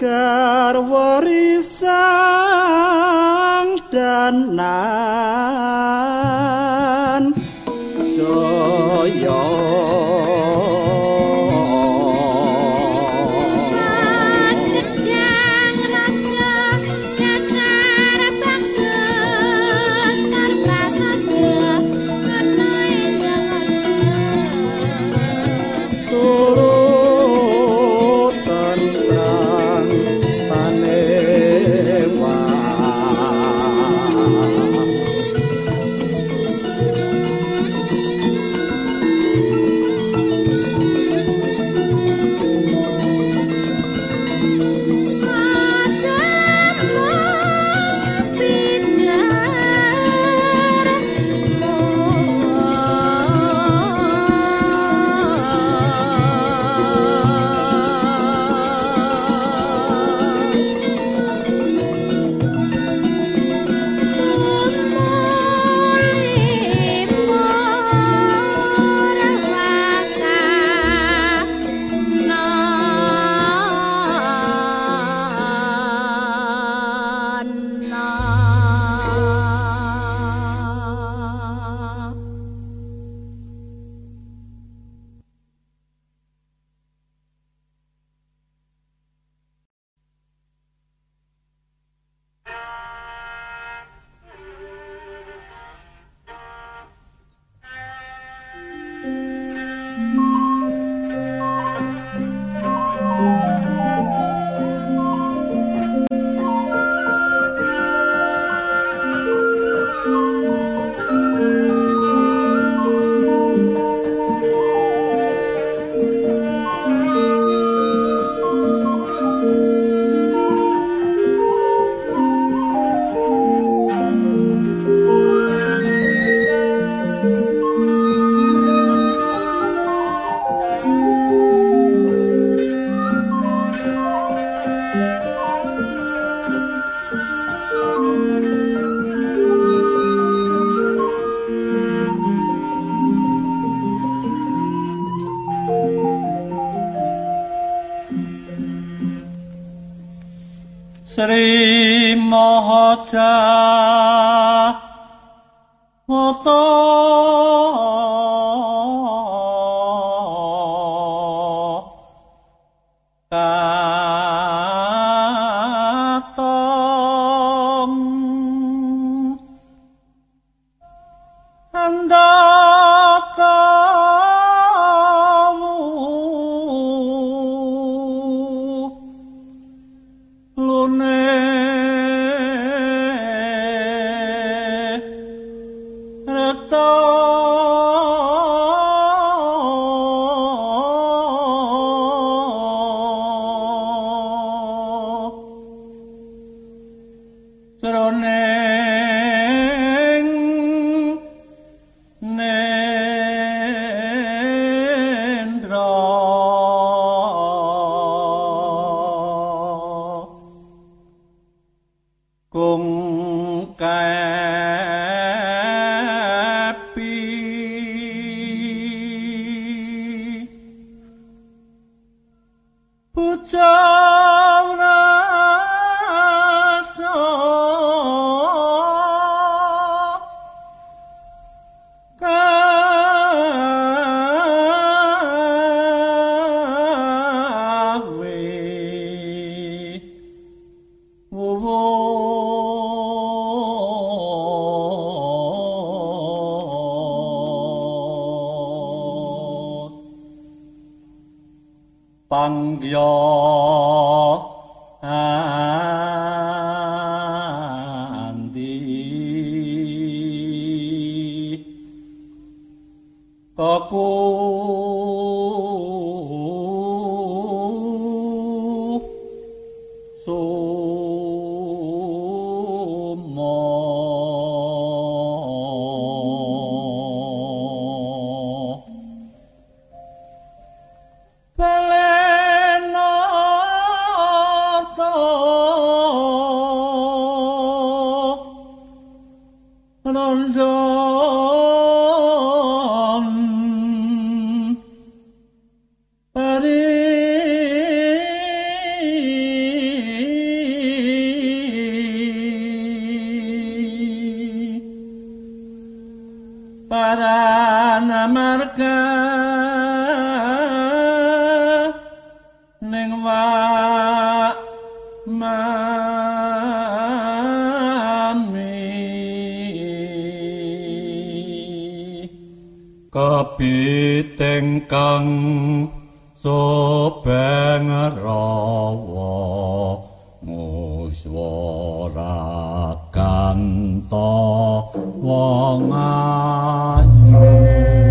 Garwarisang danan sobeng rawa muswara kanto wong ayu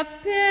appelle.